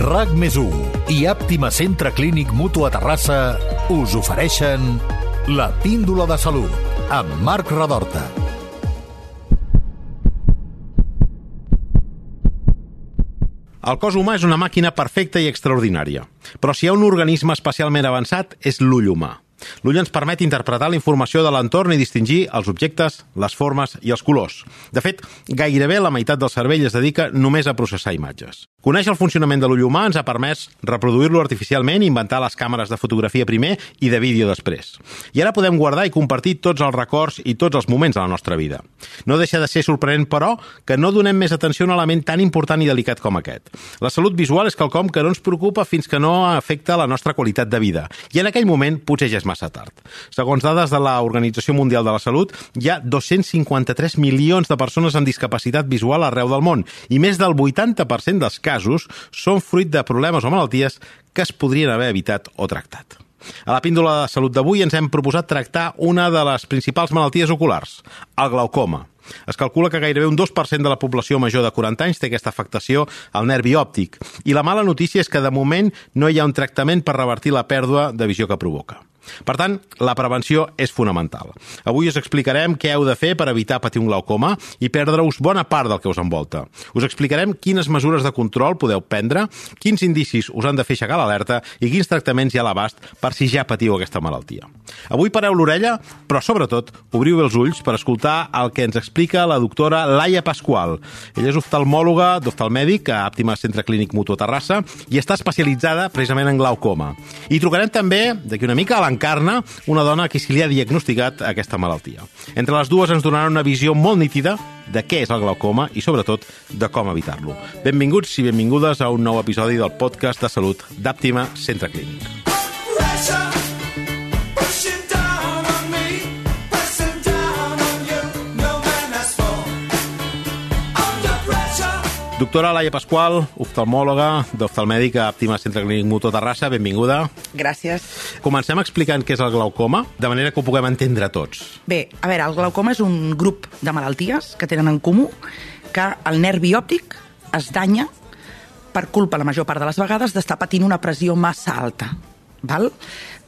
RAC més i Àptima Centre Clínic Mutu a Terrassa us ofereixen la píndola de salut amb Marc Radorta. El cos humà és una màquina perfecta i extraordinària, però si hi ha un organisme especialment avançat és l'ull humà. L'ull ens permet interpretar la informació de l'entorn i distingir els objectes, les formes i els colors. De fet, gairebé la meitat del cervell es dedica només a processar imatges. Conèixer el funcionament de l'ull humà ens ha permès reproduir-lo artificialment i inventar les càmeres de fotografia primer i de vídeo després. I ara podem guardar i compartir tots els records i tots els moments de la nostra vida. No deixa de ser sorprenent, però, que no donem més atenció a un element tan important i delicat com aquest. La salut visual és quelcom que no ens preocupa fins que no afecta la nostra qualitat de vida. I en aquell moment potser ja és massa tard. Segons dades de la Organització Mundial de la Salut, hi ha 253 milions de persones amb discapacitat visual arreu del món i més del 80% dels casos són fruit de problemes o malalties que es podrien haver evitat o tractat. A la píndola de salut d'avui ens hem proposat tractar una de les principals malalties oculars, el glaucoma. Es calcula que gairebé un 2% de la població major de 40 anys té aquesta afectació al nervi òptic. I la mala notícia és que de moment no hi ha un tractament per revertir la pèrdua de visió que provoca. Per tant, la prevenció és fonamental. Avui us explicarem què heu de fer per evitar patir un glaucoma i perdre-us bona part del que us envolta. Us explicarem quines mesures de control podeu prendre, quins indicis us han de fer aixecar l'alerta i quins tractaments hi ha a l'abast per si ja patiu aquesta malaltia. Avui pareu l'orella, però sobretot obriu els ulls per escoltar el que ens explica la doctora Laia Pasqual. Ella és oftalmòloga d'oftalmèdic a Àptima Centre Clínic Mutu Terrassa i està especialitzada precisament en glaucoma. I trucarem també, d'aquí una mica, a l'Encarna, una dona a qui se li ha diagnosticat aquesta malaltia. Entre les dues ens donaran una visió molt nítida de què és el glaucoma i, sobretot, de com evitar-lo. Benvinguts i benvingudes a un nou episodi del podcast de salut d'Àptima Centre Clínic. Pressure Doctora Laia Pasqual, oftalmòloga d'oftalmèdic a Àptima Centre Clínic Mutu Terrassa, benvinguda. Gràcies. Comencem explicant què és el glaucoma, de manera que ho puguem entendre tots. Bé, a veure, el glaucoma és un grup de malalties que tenen en comú que el nervi òptic es danya per culpa, la major part de les vegades, d'estar patint una pressió massa alta. Val?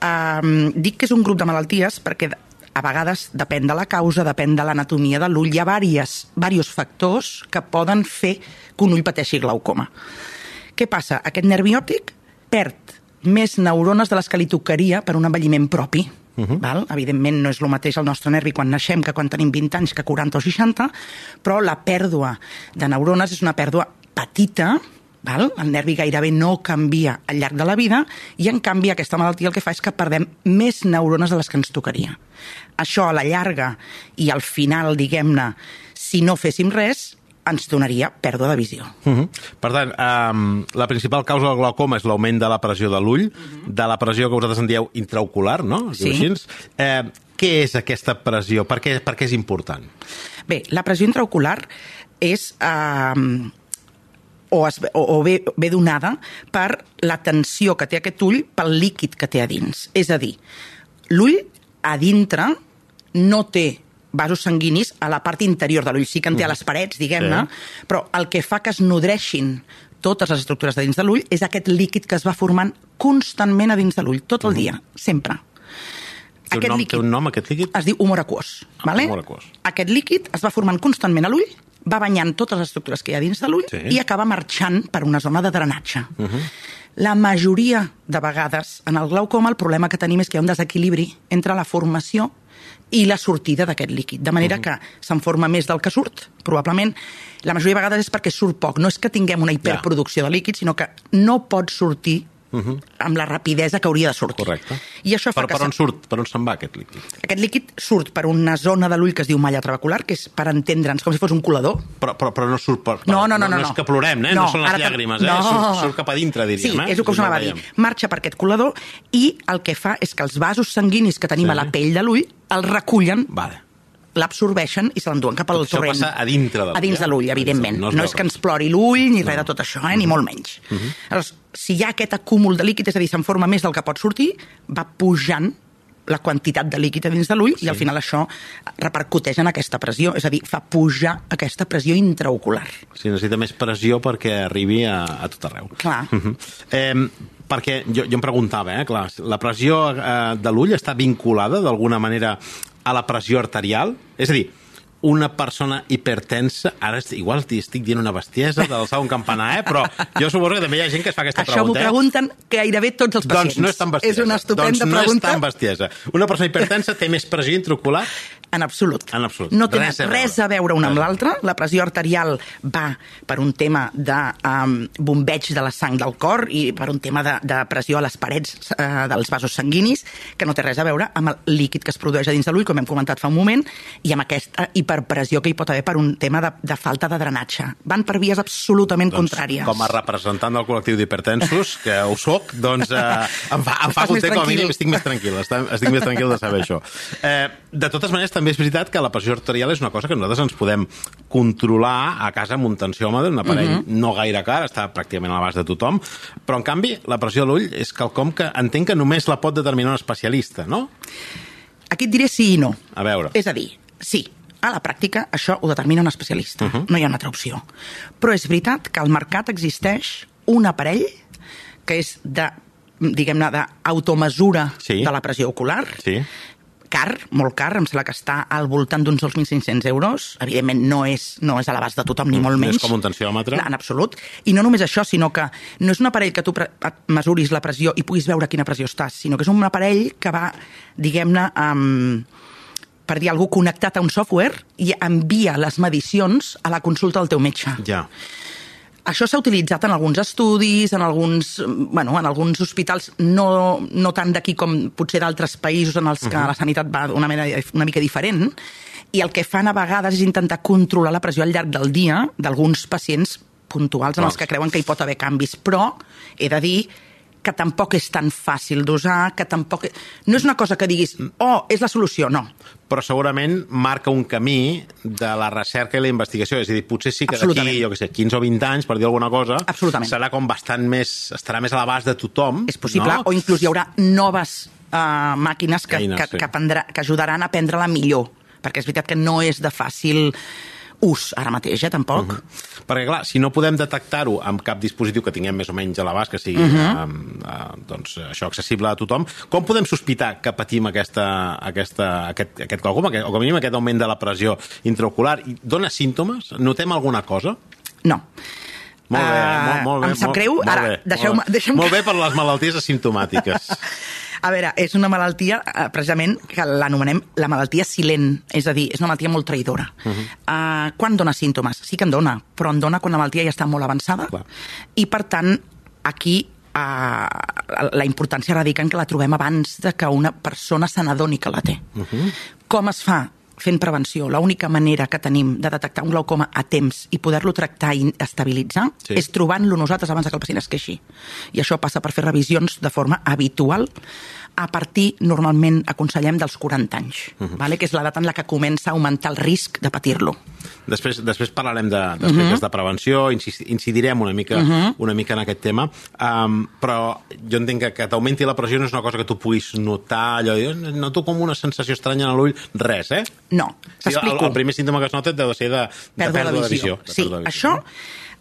Um, dic que és un grup de malalties perquè a vegades depèn de la causa, depèn de l'anatomia de l'ull. Hi ha diversos, diversos factors que poden fer que un ull pateixi glaucoma. Què passa? Aquest nervi òptic perd més neurones de les que li tocaria per un envelliment propi. Uh -huh. val? Evidentment no és el mateix el nostre nervi quan naixem que quan tenim 20 anys que 40 o 60, però la pèrdua de neurones és una pèrdua petita, val? el nervi gairebé no canvia al llarg de la vida i en canvi aquesta malaltia el que fa és que perdem més neurones de les que ens tocaria. Això a la llarga i al final, diguem-ne, si no féssim res, ens donaria pèrdua de visió. Uh -huh. Per tant, um, la principal causa del glaucoma és l'augment de la pressió de l'ull, uh -huh. de la pressió que vosaltres en dieu intraocular, no? Sí. així. Eh, què és aquesta pressió? Per què, per què és important? Bé, la pressió intraocular és... Eh, o, es, o, o ve, ve donada per la tensió que té aquest ull pel líquid que té a dins. És a dir, l'ull a dintre no té vasos sanguinis a la part interior de l'ull, sí que en té a les parets, diguem-ne, Sí. però el que fa que es nodreixin totes les estructures de dins de l'ull és aquest líquid que es va formant constantment a dins de l'ull, tot el dia, sempre. Té un, nom, té un nom, aquest líquid? Es diu humor aquós. Vale? humor aquós. Aquest líquid es va formant constantment a l'ull, va banyant totes les estructures que hi ha dins de l'ull Sí. i acaba marxant per una zona de drenatge. Uh -huh. La majoria de vegades en el glaucoma el problema que tenim és que hi ha un desequilibri entre la formació i la sortida d'aquest líquid. De manera uh -huh. que se'n forma més del que surt, probablement. La majoria de vegades és perquè surt poc. No és que tinguem una hiperproducció de líquid, sinó que no pot sortir uh -huh. amb la rapidesa que hauria de sortir. Correcte. I això fa Per, que... per on surt? Per on se'n va aquest líquid? aquest líquid surt per una zona de l'ull que es diu malla trabecular, que és per entendre'ns com si fos un colador. Però, però, però no surt per... per No, no, no, no. No, és que plorem, eh? No, són les llàgrimes, eh? no. Surt, surt cap a dintre, diríem, sí, eh? és el que us no anava a dir. Marxa per aquest colador i el que fa és que els vasos sanguinis que tenim Sí. a la pell de l'ull el recullen, Vale. L'absorbeixen i se l'enduen cap al Tot això torrent. passa a dintre de l'ull, A dins de l'ull, evidentment. no No, no és que ens plori l'ull ni res de tot això, eh? ni molt menys. Aleshores, si hi ha aquest acúmul de líquid, és a dir, se'n forma més del que pot sortir, va pujant la quantitat de líquid a dins de l'ull sí. i al final això repercuteix en aquesta pressió, és a dir, fa pujar aquesta pressió intraocular. Si necessita més pressió perquè arribi a, a tot arreu. Clar. Mhm. eh, perquè jo, jo em preguntava, eh, clar, la pressió eh, de l'ull està vinculada d'alguna manera a la pressió arterial? És a dir, una persona hipertensa, ara igual estic dient una bestiesa d'alçar un campanar, eh? però jo suposo que també hi ha gent que es fa aquesta Això m'ho pregunta. eh? pregunten gairebé tots els pacients. Doncs no és tan bestiesa. És una estupenda doncs no pregunta. és tan bestiesa. Una persona hipertensa té més pressió intraocular? En absolut. En absolut. No té Res res, a veure. res a veure una amb l'altra. La pressió arterial va per un tema de um, bombeig de la sang del cor i per un tema de, de pressió a les parets uh, dels vasos sanguinis, que no té res a veure amb el líquid que es produeix a dins de l'ull, com hem comentat fa un moment, i amb aquesta hiperpressió que hi pot haver per un tema de, de falta de drenatge. Van per vies absolutament contràries. Doncs Com a representant del col·lectiu d'hipertensos, que ho soc, doncs eh, em fa, em fa content, com a mínim estic més tranquil, estic, estic més tranquil de saber això. Eh, de totes maneres, també és veritat que la pressió arterial és una cosa que nosaltres ens podem controlar a casa amb un tensiòmetre, un aparell Mhm. no gaire car, està pràcticament a l'abast de tothom, però en canvi la pressió de l'ull és quelcom que entenc que només la pot determinar un especialista, no? Aquí et diré sí i no. A veure. És a dir, sí, a la pràctica això ho determina un especialista, uh -huh. no hi ha una altra opció. Però és veritat que al mercat existeix un aparell que és de diguem-ne, d'automesura Sí. de la pressió ocular, Sí. Car, molt car, em sembla que està al voltant d'uns 2.500 euros. Evidentment no és, no és a l'abast de tothom, ni molt no és menys. com un tensiòmetre. En absolut. I no només això, sinó que no és un aparell que tu et mesuris la pressió i puguis veure quina pressió estàs, sinó que és un aparell que va, diguem-ne, amb per dir alguna connectat a un software i envia les medicions a la consulta del teu metge. Ja. Això s'ha utilitzat en alguns estudis, en alguns, bueno, en alguns hospitals, no, no tant d'aquí com potser d'altres països en els que la sanitat va d'una manera una mica diferent, i el que fan a vegades és intentar controlar la pressió al llarg del dia d'alguns pacients puntuals en els que creuen que hi pot haver canvis. Però he de dir que tampoc és tan fàcil d'usar, que tampoc... No és una cosa que diguis, oh, és la solució, no. però segurament marca un camí de la recerca i la investigació. És a dir, potser sí que d'aquí, jo què sé, 15 o 20 anys, per dir alguna cosa, Absolutament. serà com bastant més... estarà més a l'abast de tothom. És possible, no? o inclús hi haurà noves uh, màquines que, Eines, que, sí. que, prendrà, que ajudaran a prendre-la millor, perquè és veritat que no és de fàcil ús ara mateix, eh, tampoc. Uh -huh. Perquè, clar, si no podem detectar-ho amb cap dispositiu que tinguem més o menys a l'abast, que sigui Mhm. uh -huh. uh, doncs, això accessible a tothom, com podem sospitar que patim aquesta, aquesta, aquest, aquest aquest, o com a mínim aquest augment de la pressió intraocular? I dona símptomes? Notem alguna cosa? No. Molt bé, Ah, molt, molt bé. em sap molt, greu. molt Ara, deixeu-me- molt, bé. deixa'm molt que- bé per les malalties asimptomàtiques. A veure, és una malaltia, eh, precisament, que l'anomenem la malaltia silent, és a dir, és una malaltia molt traïdora. Uh -huh. uh, quan dona símptomes? Sí que en dona, però en dona quan la malaltia ja està molt avançada Clar. i, per tant, aquí uh, la importància radica en que la trobem abans de que una persona se n'adoni que la té. Uh -huh. Com es fa? Fent prevenció. L'única manera que tenim de detectar un glaucoma a temps i poder-lo tractar i estabilitzar Sí. és trobant-lo nosaltres abans que el pacient es queixi. I això passa per fer revisions de forma habitual a partir, normalment, aconsellem dels 40 anys, uh -huh. vale? que és l'edat en la que comença a augmentar el risc de patir-lo. Després, després parlarem de- d'aspectes de, uh -huh. de prevenció, incidirem una mica, uh -huh. una mica en aquest tema, um, però jo entenc que que t'augmenti la pressió no és una cosa que tu puguis notar, allò, de, "Eh, noto com una sensació estranya a l'ull, res, eh? No, Sí, el, t'explico. el primer símptoma que es nota deu de ser de, de pèrdua de visió. de sí, pèrdua de visió. això,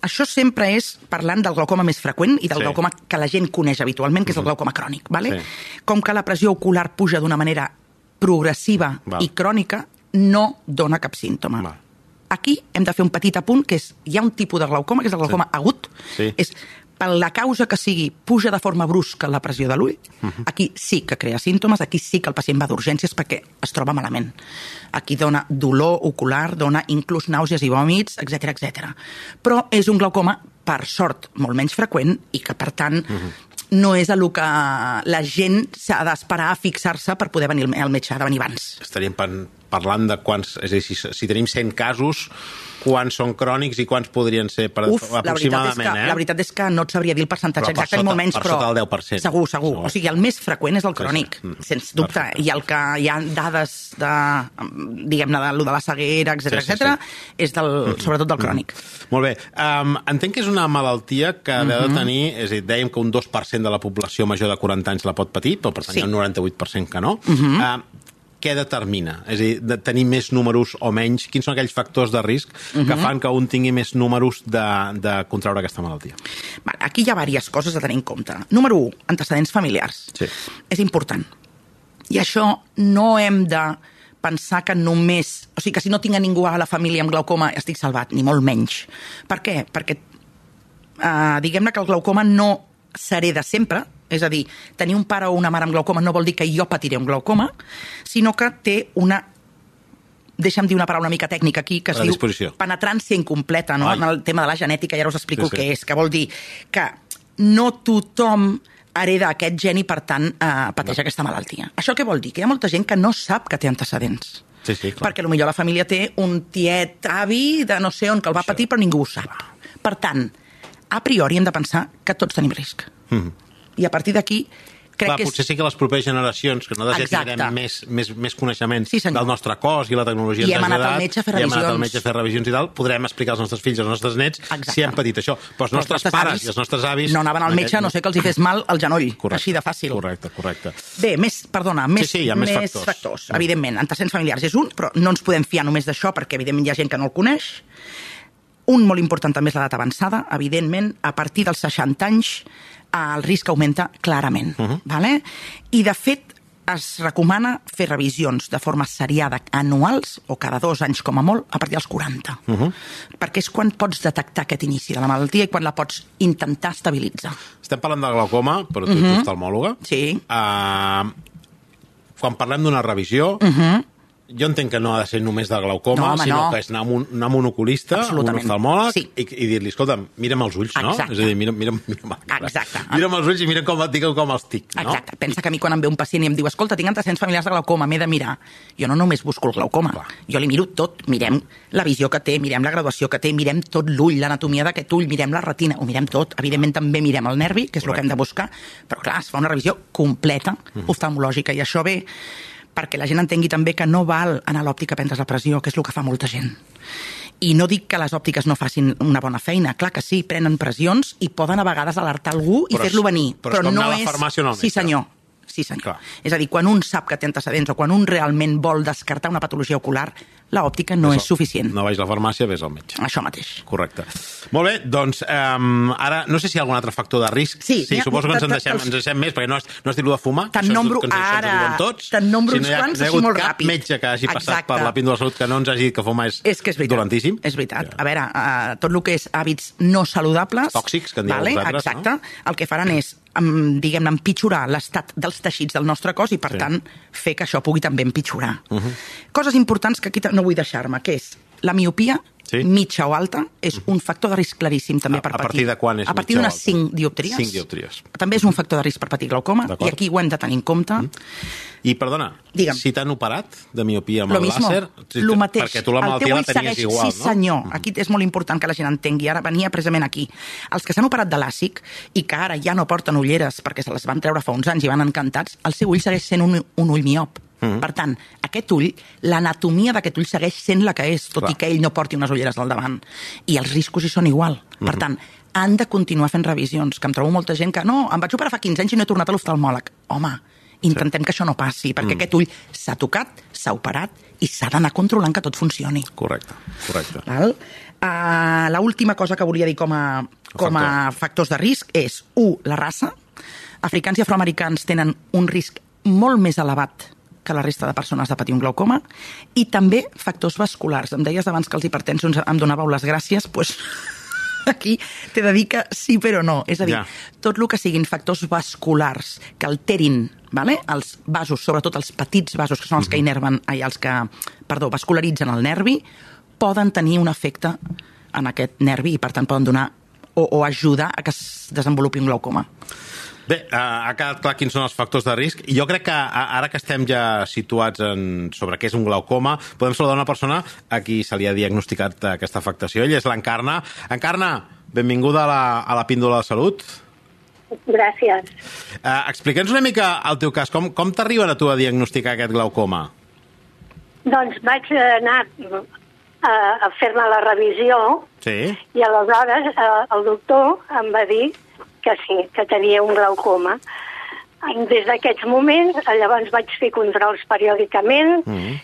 això sempre és parlant del glaucoma més freqüent i del Sí. glaucoma que la gent coneix habitualment, que és el glaucoma crònic. Vale? Sí. Com que la pressió ocular puja d'una manera progressiva Val. i crònica, no dona cap símptoma. Val. Aquí hem de fer un petit apunt, que és, hi ha un tipus de glaucoma, que és el glaucoma agut, Sí. és per la causa que sigui, puja de forma brusca la pressió de l'ull, aquí sí que crea símptomes, aquí sí que el pacient va d'urgències perquè es troba malament. Aquí dona dolor ocular, dona inclús nàusees i vòmits, etc etc. Però és un glaucoma, per sort, molt menys freqüent i que, per tant, no és a lo que la gent s'ha d'esperar a fixar-se per poder venir al metge, ha de venir abans. Estaríem pan- parlant de quants... És a dir, si, si tenim 100 casos, quants són crònics i quants podrien ser per, Uf, la veritat, aproximadament, que, eh? la veritat és que no et sabria dir el percentatge Però per exacte, ni sota- molt menys, per però... sota del 10%. Segur, segur. Segur. O sigui, el més freqüent és el crònic, sí. Mm. sens dubte. Perfecte. I el que hi ha dades de, diguem-ne, de, lo de la ceguera, etc Sí, sí, etc, és del, sobretot del crònic. Molt bé. Um, entenc que és una malaltia que ha Mhm. de tenir... És a dir, dèiem que un 2% de la població major de 40 anys la pot patir, però per tant Sí. hi ha un 98% que no. Mhm. uh, què determina? És a dir, de tenir més números o menys? Quins són aquells factors de risc Mhm. que fan que un tingui més números de, de contraure aquesta malaltia? Aquí hi ha diverses coses a tenir en compte. Número 1, antecedents familiars. Sí. És important. I això no hem de pensar que només... O sigui, que si no tinc a ningú a la família amb glaucoma estic salvat, ni molt menys. Per què? Perquè eh, diguem-ne que el glaucoma no s'hereda sempre, és a dir, tenir un pare o una mare amb glaucoma no vol dir que jo patiré un glaucoma, sinó que té una deixa'm dir una paraula una mica tècnica aquí, que es diu penetrància incompleta, no? Ai. en el tema de la genètica, ja ara us explico Sí, sí. que és, que vol dir que no tothom hereda aquest gen i, per tant, eh, pateix aquesta malaltia. Això què vol dir? Que hi ha molta gent que no sap que té antecedents. Sí, sí, clar. Perquè potser la família té un tiet avi de no sé on que el va patir, però ningú ho sap. Per tant, a priori hem de pensar que tots tenim risc. Mhm. I a partir d'aquí, crec Clar, que potser és... sí que les properes generacions, que nosaltres ja Exacte. tindrem més, més, més coneixement Sí, senyor. del nostre cos i la tecnologia I hem anat al metge a fer i hem anat al revisions. metge a fer revisions i tal, podrem explicar als nostres fills i als nostres nets Exacte. si hem patit això. Però els nostres pares i els nostres avis... No anaven al metge, no sé que els hi fes mal al genoll, Correcte. així de fàcil. Correcte, correcte. Bé, més, perdona, més, sí, hi ha més factors. factors. Evidentment, antecedents familiars és un, però no ens podem fiar només d'això, perquè evidentment hi ha gent que no el coneix. Un molt important també és l'edat avançada. Evidentment, a partir dels 60 anys, el risc augmenta clarament. Uh -huh. vale? I, de fet, es recomana fer revisions de forma seriada anuals, o cada dos anys com a molt, a partir dels 40. Uh -huh. Perquè és quan pots detectar aquest inici de la malaltia i quan la pots intentar estabilitzar. Estem parlant de glaucoma, però tu ets oftalmòloga. Sí. Uh, quan parlem d'una revisió, jo entenc que no ha de ser només de glaucoma, No, home, sinó no. que és anar amb un, anar amb un oculista, un oftalmòleg, Sí. i, i dir-li, escolta, mira'm els ulls, no? Exacte. És a dir, mira'm, mira'm, mira'm, Exacte. mira'm els ulls i mira com, digue'm com els tic, no? Exacte. Pensa que a mi quan em ve un pacient i em diu escolta, tinc antecedents familiars de glaucoma, m'he de mirar. Jo no només busco el glaucoma, Clar. jo li miro tot. Mirem la visió que té, mirem la graduació que té, mirem tot l'ull, l'anatomia d'aquest ull, mirem la retina, ho mirem tot. Evidentment també mirem el nervi, que és el que hem de buscar, però clar, es fa una revisió completa, oftalmològica, i això ve perquè la gent entengui també que no val anar a l'òptica a prendre's la pressió, que és el que fa molta gent. I no dic que les òptiques no facin una bona feina, clar que sí, prenen pressions i poden a vegades alertar algú i Però és- fer-lo venir. però és com anar a la farmàcia o anar al Sí, senyor. Sí, senyor. Clar. És a dir, quan un sap que té antecedents o quan un realment vol descartar una patologia ocular, la òptica no és suficient. No vaig a la farmàcia, vés al metge. Això mateix. Correcte. Molt bé, doncs um, ara no sé si hi ha algun altre factor de risc. Sí, sí suposo que ens en deixem, ens deixem més, perquè no has, no has dit de fumar. Te'n és nombro ara- diuen te'n nombro si no uns quants no així molt cap ràpid. metge que hagi passat Exacte. per la píndola de salut que no ens hagi dit que fumar és, És que és veritat. dolentíssim. És veritat. A veure, uh, tot el que és hàbits no saludables... Tòxics, que en dieu vale? vosaltres, no? Exacte. El que faran és, diguem-ne, empitjorar l'estat dels teixits del nostre cos i, per Sí. tant, fer que això pugui també empitjorar. Uh -huh. Coses importants que aquí no vull deixar-me, que és la miopia, Sí. mitja o alta, és un factor de risc claríssim també A- per a patir. partir de quan és A partir d'unes alta? 5 dioptries. Cinc dioptries. També és un factor de risc per patir glaucoma, i aquí ho hem de tenir en compte. I, perdona, Digue'm. si t'han operat de miopia amb Lo el mismo, làser... si- lo mateix. Perquè tu la malaltia la tenies segueix, igual, sí, no? Mm. senyor. Aquí és molt important que la gent entengui. Ara venia precisament aquí. Els que s'han operat de l'àsic i que ara ja no porten ulleres perquè se les van treure fa uns anys i van encantats, el seu ull segueix sent un, un ull miop. Mm-hmm. Per tant, aquest ull, l'anatomia d'aquest ull segueix sent la que és, tot Clar. i que ell no porti unes ulleres al davant. I els riscos hi són igual. Mm-hmm. Per tant, han de continuar fent revisions, que em trobo molta gent que no, em vaig operar fa 15 anys i no he tornat a l'oftalmòleg. Home, intentem que això no passi, perquè aquest ull s'ha tocat, s'ha operat i s'ha d'anar controlant que tot funcioni. Correcte, correcte. Val? Uh, la última cosa que volia dir com a, com a factors de risc és, un, la raça. Africans i afroamericans tenen un risc molt més elevat que la resta de persones de patir un glaucoma, i també factors vasculars. Em deies abans que els hipertensos em donàveu les gràcies, doncs aquí t'he de dir que sí però no. És a dir, Ja. tot el que siguin factors vasculars que alterin vale? els vasos, sobretot els petits vasos, que són els que inerven, ai, els que, perdó, vascularitzen el nervi, poden tenir un efecte en aquest nervi i, per tant, poden donar o, o ajudar a que es desenvolupi un glaucoma. Bé, uh, ha quedat clar quins són els factors de risc jo crec que ara que estem ja situats en, sobre què és un glaucoma, podem saludar una persona a qui se li ha diagnosticat aquesta afectació. Ell és l'Encarna. Encarna, benvinguda a la, a la píndola de salut. Gràcies. Uh, Explica'ns una mica el teu cas. Com, com t'arriben a tu a diagnosticar aquest glaucoma? Doncs vaig anar a, a fer-me la revisió Sí? i aleshores eh, el doctor em va dir que sí, que tenia un glaucoma. Des d'aquests moments, llavors vaig fer controls periòdicament, Mm.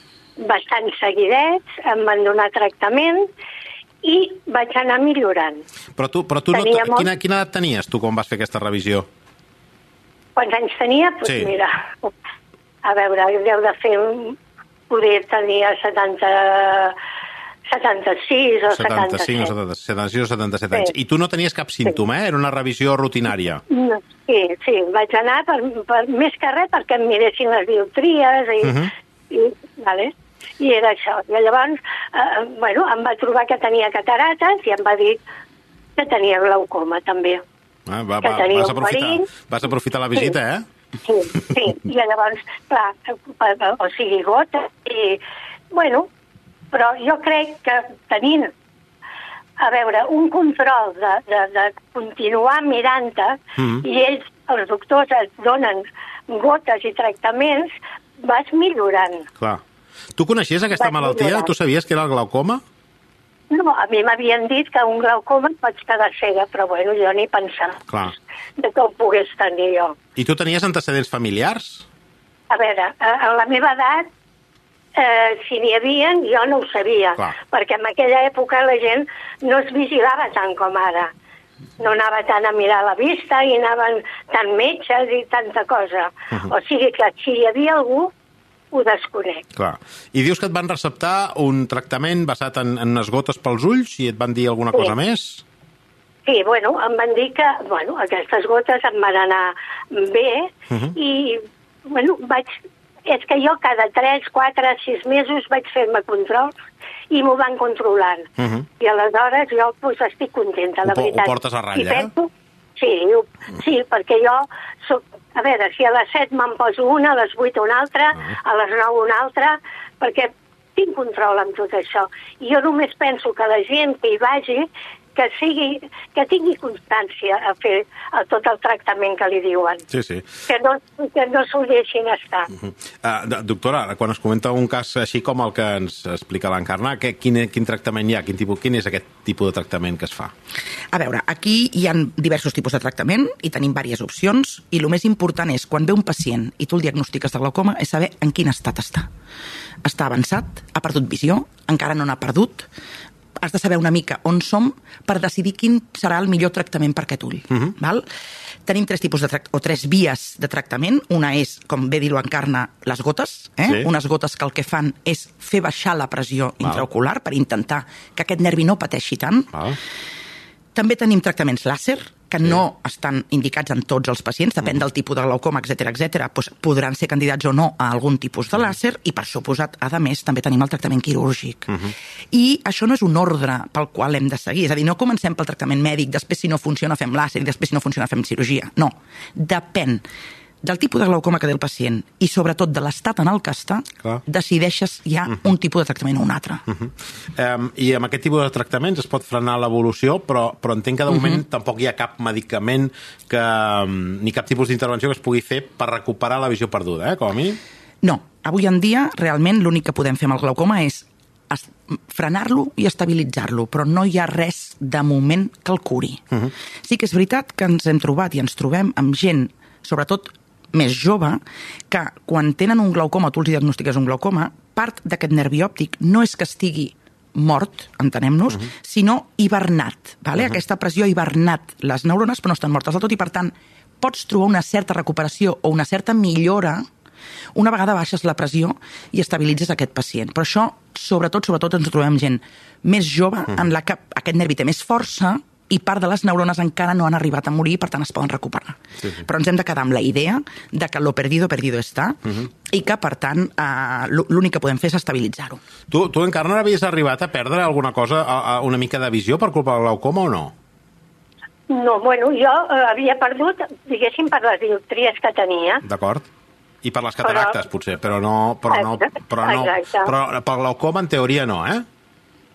bastant seguidets, em van donar tractament i vaig anar millorant. Però tu, però tu no, molt- quina, quina edat tenies tu quan vas fer aquesta revisió? Quants anys tenia? Doncs Sí. mira, a veure, deu de fer... un- Poder tenia 70, 76 o 75 77. o 70, 76 o 77 anys. Sí. I tu no tenies cap símptoma, eh? Era una revisió rutinària. No, sí, sí, vaig anar per, per, més que res perquè em miressin les dioptries i, uh Mhm. -huh. i, vale, i era això. I llavors, eh, bueno, em va trobar que tenia catarates i em va dir que tenia glaucoma també. Ah, va, va, vas, aprofitar, vas aprofitar la visita, eh? Sí, sí. I llavors, clar, eh, o sigui, gota i... Bueno, però jo crec que tenint a veure, un control de, de, de continuar mirant-te Mhm. i ells, els doctors, et donen gotes i tractaments, vas millorant. Clar. Tu coneixies aquesta Vaig malaltia? millorar. Tu sabies que era el glaucoma? No, a mi m'havien dit que un glaucoma et pots quedar cega, però bueno, jo ni pensava Clar. de que ho pogués tenir jo. I tu tenies antecedents familiars? A veure, a, a la meva edat, eh, si n'hi havia, jo no ho sabia, Clar. perquè en aquella època la gent no es vigilava tant com ara. No anava tant a mirar la vista i anaven tant metges i tanta cosa. Mhm. O sigui que si hi havia algú, ho desconec. Clar. I dius que et van receptar un tractament basat en, en unes gotes pels ulls i et van dir alguna Sí. cosa més? Sí, bueno, em van dir que bueno, aquestes gotes em van anar bé Mhm. i bueno, vaig... És que jo cada 3, 4, 6 mesos vaig fer-me controls i m'ho van controlant. Mhm. I aleshores jo pues, estic contenta, la Ho po- ho veritat. portes a ratlla, I eh? penso, sí, ho, sí, perquè jo soc... A veure, si a les 7 me'n poso una, a les 8 una altra, Ah. a les 9 una altra, perquè tinc control amb tot això. I jo només penso que la gent que hi vagi que, sigui, que tingui constància a fer a tot el tractament que li diuen. Sí, sí. Que no, que no s'ho deixin estar. Uh, doctora, quan es comenta un cas així com el que ens explica l'Encarna, quin, quin tractament hi ha? Quin, tipus, quin és aquest tipus de tractament que es fa? A veure, aquí hi ha diversos tipus de tractament i tenim diverses opcions i el més important és, quan ve un pacient i tu el diagnostiques de glaucoma, és saber en quin estat està. Està avançat, ha perdut visió, encara no n'ha perdut, has de saber una mica on som per decidir quin serà el millor tractament per aquest ull. Uh -huh. val? Tenim tres tipus de o tres vies de tractament. Una és, com bé dir-ho encarna, les gotes. Eh? Sí. Unes gotes que el que fan és fer baixar la pressió intraocular per intentar que aquest nervi no pateixi tant. Val. També tenim tractaments làser, que no estan indicats en tots els pacients, depèn del tipus de glaucoma, etc etc. Doncs podran ser candidats o no a algun tipus de làser i, per suposat, a més, també tenim el tractament quirúrgic. I això no és un ordre pel qual hem de seguir. És a dir, no comencem pel tractament mèdic, després si no funciona fem làser i després si no funciona fem cirurgia. No. Depèn del tipus de glaucoma que té el pacient i sobretot de l'estat en el que està, Clar. decideixes ja un tipus de tractament o un altre. Um, I amb aquest tipus de tractaments es pot frenar l'evolució, però, però entenc que de moment tampoc hi ha cap medicament que, um, ni cap tipus d'intervenció que es pugui fer per recuperar la visió perduda, eh, com a mínim. No, avui en dia realment l'únic que podem fer amb el glaucoma és frenar-lo i estabilitzar-lo, però no hi ha res de moment que el curi. Uh -huh. Sí que és veritat que ens hem trobat i ens trobem amb gent, sobretot més jove, que quan tenen un glaucoma, tu els diagnostiques un glaucoma, part d'aquest nervi òptic no és que estigui mort, entenem-nos, uh -huh. sinó hibernat. Vale? Uh -huh. Aquesta pressió ha hibernat les neurones, però no estan mortes del tot, i per tant pots trobar una certa recuperació o una certa millora una vegada baixes la pressió i estabilitzes aquest pacient. Però això, sobretot, sobretot ens trobem gent més jove, en la que aquest nervi té més força i part de les neurones encara no han arribat a morir per tant es poden recuperar. Sí, sí. Però ens hem de quedar amb la idea de que lo perdido, perdido està uh -huh. i que, per tant, eh, l'únic que podem fer és estabilitzar-ho. Tu, tu encara havies arribat a perdre alguna cosa, a, a una mica de visió per culpa del glaucoma o no? No, bueno, jo eh, havia perdut, diguéssim, per les dioptries que tenia. D'acord? I per les cataractes, Però- potser, però no... Però no, però no, exacte. però per glaucoma, en teoria, no, eh?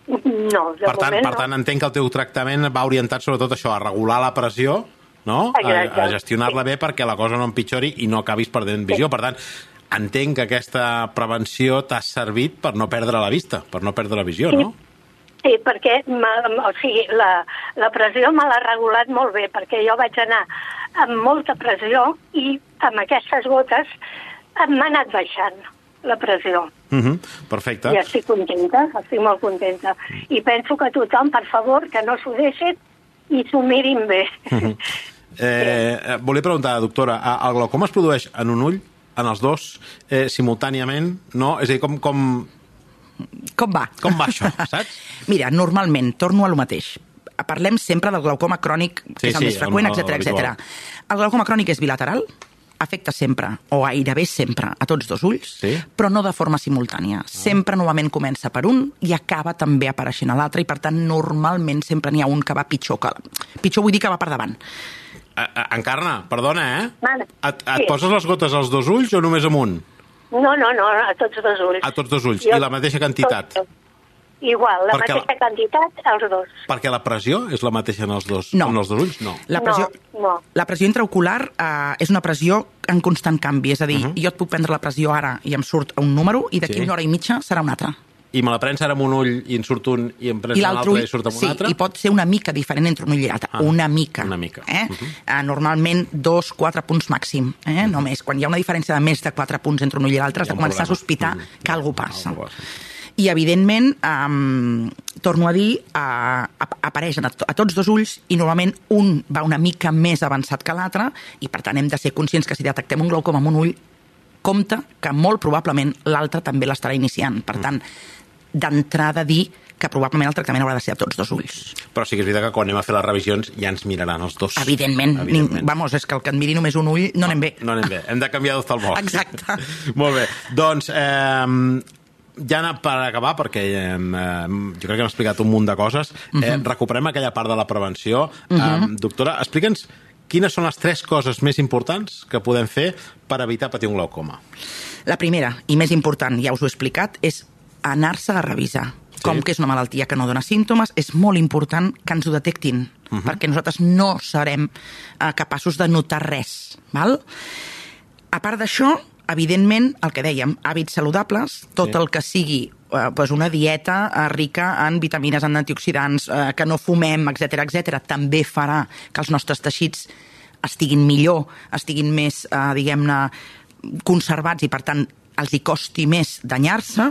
No, de Per tant, moment per tant, no. entenc que el teu tractament va orientat sobretot a això, a regular la pressió, no? A, Exacte. a gestionar-la bé perquè la cosa no empitjori i no acabis perdent visió. Per tant, entenc que aquesta prevenció t'ha servit per no perdre la vista, per no perdre la visió, no? Sí, perquè o sigui, la, la pressió me l'ha regulat molt bé, perquè jo vaig anar amb molta pressió i amb aquestes gotes m'ha anat baixant la pressió. Uh -huh. Perfecte. I estic contenta, estic molt contenta. I penso que tothom, per favor, que no s'ho deixin i s'ho mirin bé. Eh, eh, volia preguntar, doctora, eh, el glaucoma es produeix en un ull, en els dos, eh, simultàniament, no? És a dir, com, com, Com va? com va això, saps? Mira, normalment, torno a lo mateix. Parlem sempre del glaucoma crònic, que Sí, és el sí, més freqüent, etc etc. El glaucoma crònic és bilateral, afecta sempre, o gairebé sempre, a tots dos ulls, Sí. però no de forma simultània. Sempre normalment comença per un i acaba també apareixent a l'altre, i per tant normalment sempre n'hi ha un que va pitjor que... Pitjor vull dir que va per davant. Eh, eh, Encarna, perdona, eh? Vale. Et, et Sí. poses les gotes als dos ulls o només amb un? No, no, no, a tots dos ulls. A tots dos ulls, i la mateixa quantitat? Tot, tot. Igual, la Perquè la- mateixa quantitat als dos. Perquè la pressió és la mateixa en els dos, No. en els dos ulls? No. La pressió, No, no. La pressió intraocular eh, és una pressió en constant canvi, és a dir, uh -huh. jo et puc prendre la pressió ara i em surt un número i d'aquí Mhm. Sí. una hora i mitja serà un altre. I me la prens ara amb un ull i en surt un i em prens I l'altre i surt amb sí, un altre? i pot ser una mica diferent entre un ull i l'altre. Ah, una mica. una mica. Eh? Mhm. eh, normalment dos, quatre punts màxim. Eh? Només. Quan hi ha una diferència de més de quatre punts entre un ull i l'altre, has de començar a problema. sospitar Mhm. que alguna passa. Algú passa. I, evidentment, um, torno a dir, uh, apareixen a, a tots dos ulls i normalment un va una mica més avançat que l'altre i, per tant, hem de ser conscients que si detectem un glaucoma amb un ull, compte que molt probablement l'altre també l'estarà iniciant. Mm. Per tant, d'entrada dir que probablement el tractament haurà de ser a tots dos ulls. Però sí que és veritat que quan anem a fer les revisions ja ens miraran els dos. Evidentment. Evidentment. Vamos, és que el que et miri només un ull no anem bé. No anem bé. Hem de canviar d'oftalmòleg. Exacte. Molt bé. Doncs, eh, ja per acabar, perquè eh, jo crec que hem explicat un munt de coses, Mhm. eh, recuperem aquella part de la prevenció. eh, doctora, explica'ns quines són les tres coses més importants que podem fer per evitar patir un glaucoma. La primera, i més important, ja us ho he explicat, és anar-se a revisar. Com que és una malaltia que no dona símptomes, és molt important que ens ho detectin, uh -huh. perquè nosaltres no serem eh, capaços de notar res. Val? A part d'això, evidentment, el que dèiem, hàbits saludables, tot Sí. el que sigui eh, pues una dieta eh, rica en vitamines, en antioxidants, eh, que no fumem, etc etc, també farà que els nostres teixits estiguin millor, estiguin més, eh, diguem-ne, conservats i, per tant, els hi costi més danyar-se,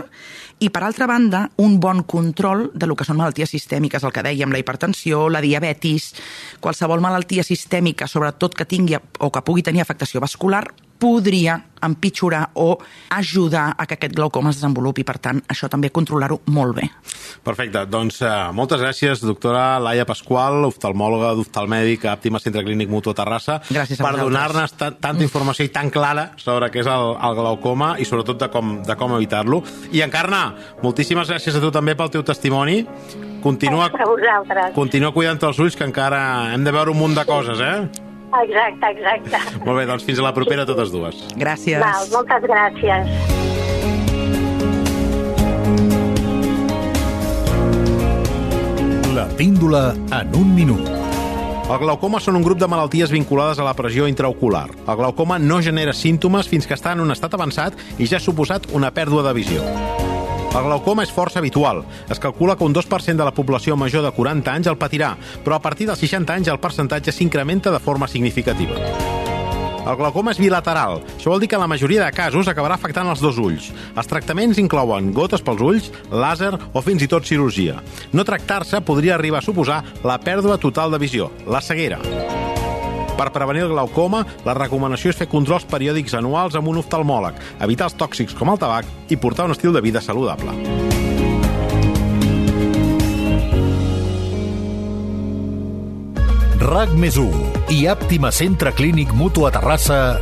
i, per altra banda, un bon control de lo que són malalties sistèmiques, el que dèiem, la hipertensió, la diabetis, qualsevol malaltia sistèmica, sobretot que tingui o que pugui tenir afectació vascular, podria empitjorar o ajudar a que aquest glaucoma es desenvolupi. Per tant, això també controlar-ho molt bé. Perfecte, doncs eh, moltes gràcies, doctora Laia Pasqual, oftalmòloga d'oftalmèdic a Àptima Centre Clínic Mutu a Terrassa, Gràcies a per donar-nos ta tanta informació i tan clara sobre què és el, el glaucoma i sobretot de com, de com evitar-lo. I Encarna, moltíssimes gràcies a tu també pel teu testimoni. Continua, continua cuidant els ulls, que encara hem de veure un munt de coses, eh? Exacte, exacte. Molt bé, doncs fins a la propera totes dues. Gràcies. Val, moltes gràcies. La píndola en un minut. El glaucoma són un grup de malalties vinculades a la pressió intraocular. El glaucoma no genera símptomes fins que està en un estat avançat i ja ha suposat una pèrdua de visió. El glaucoma és força habitual. Es calcula que un 2% de la població major de 40 anys el patirà, però a partir dels 60 anys el percentatge s'incrementa de forma significativa. El glaucoma és bilateral. Això vol dir que en la majoria de casos acabarà afectant els dos ulls. Els tractaments inclouen gotes pels ulls, làser o fins i tot cirurgia. No tractar-se podria arribar a suposar la pèrdua total de visió, la ceguera. Per prevenir el glaucoma, la recomanació és fer controls periòdics anuals amb un oftalmòleg, evitar els tòxics com el tabac i portar un estil de vida saludable. RAC més i Àptima Centre Clínic Mutu a Terrassa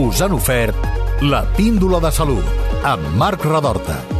us han ofert la píndola de salut amb Marc Radorta.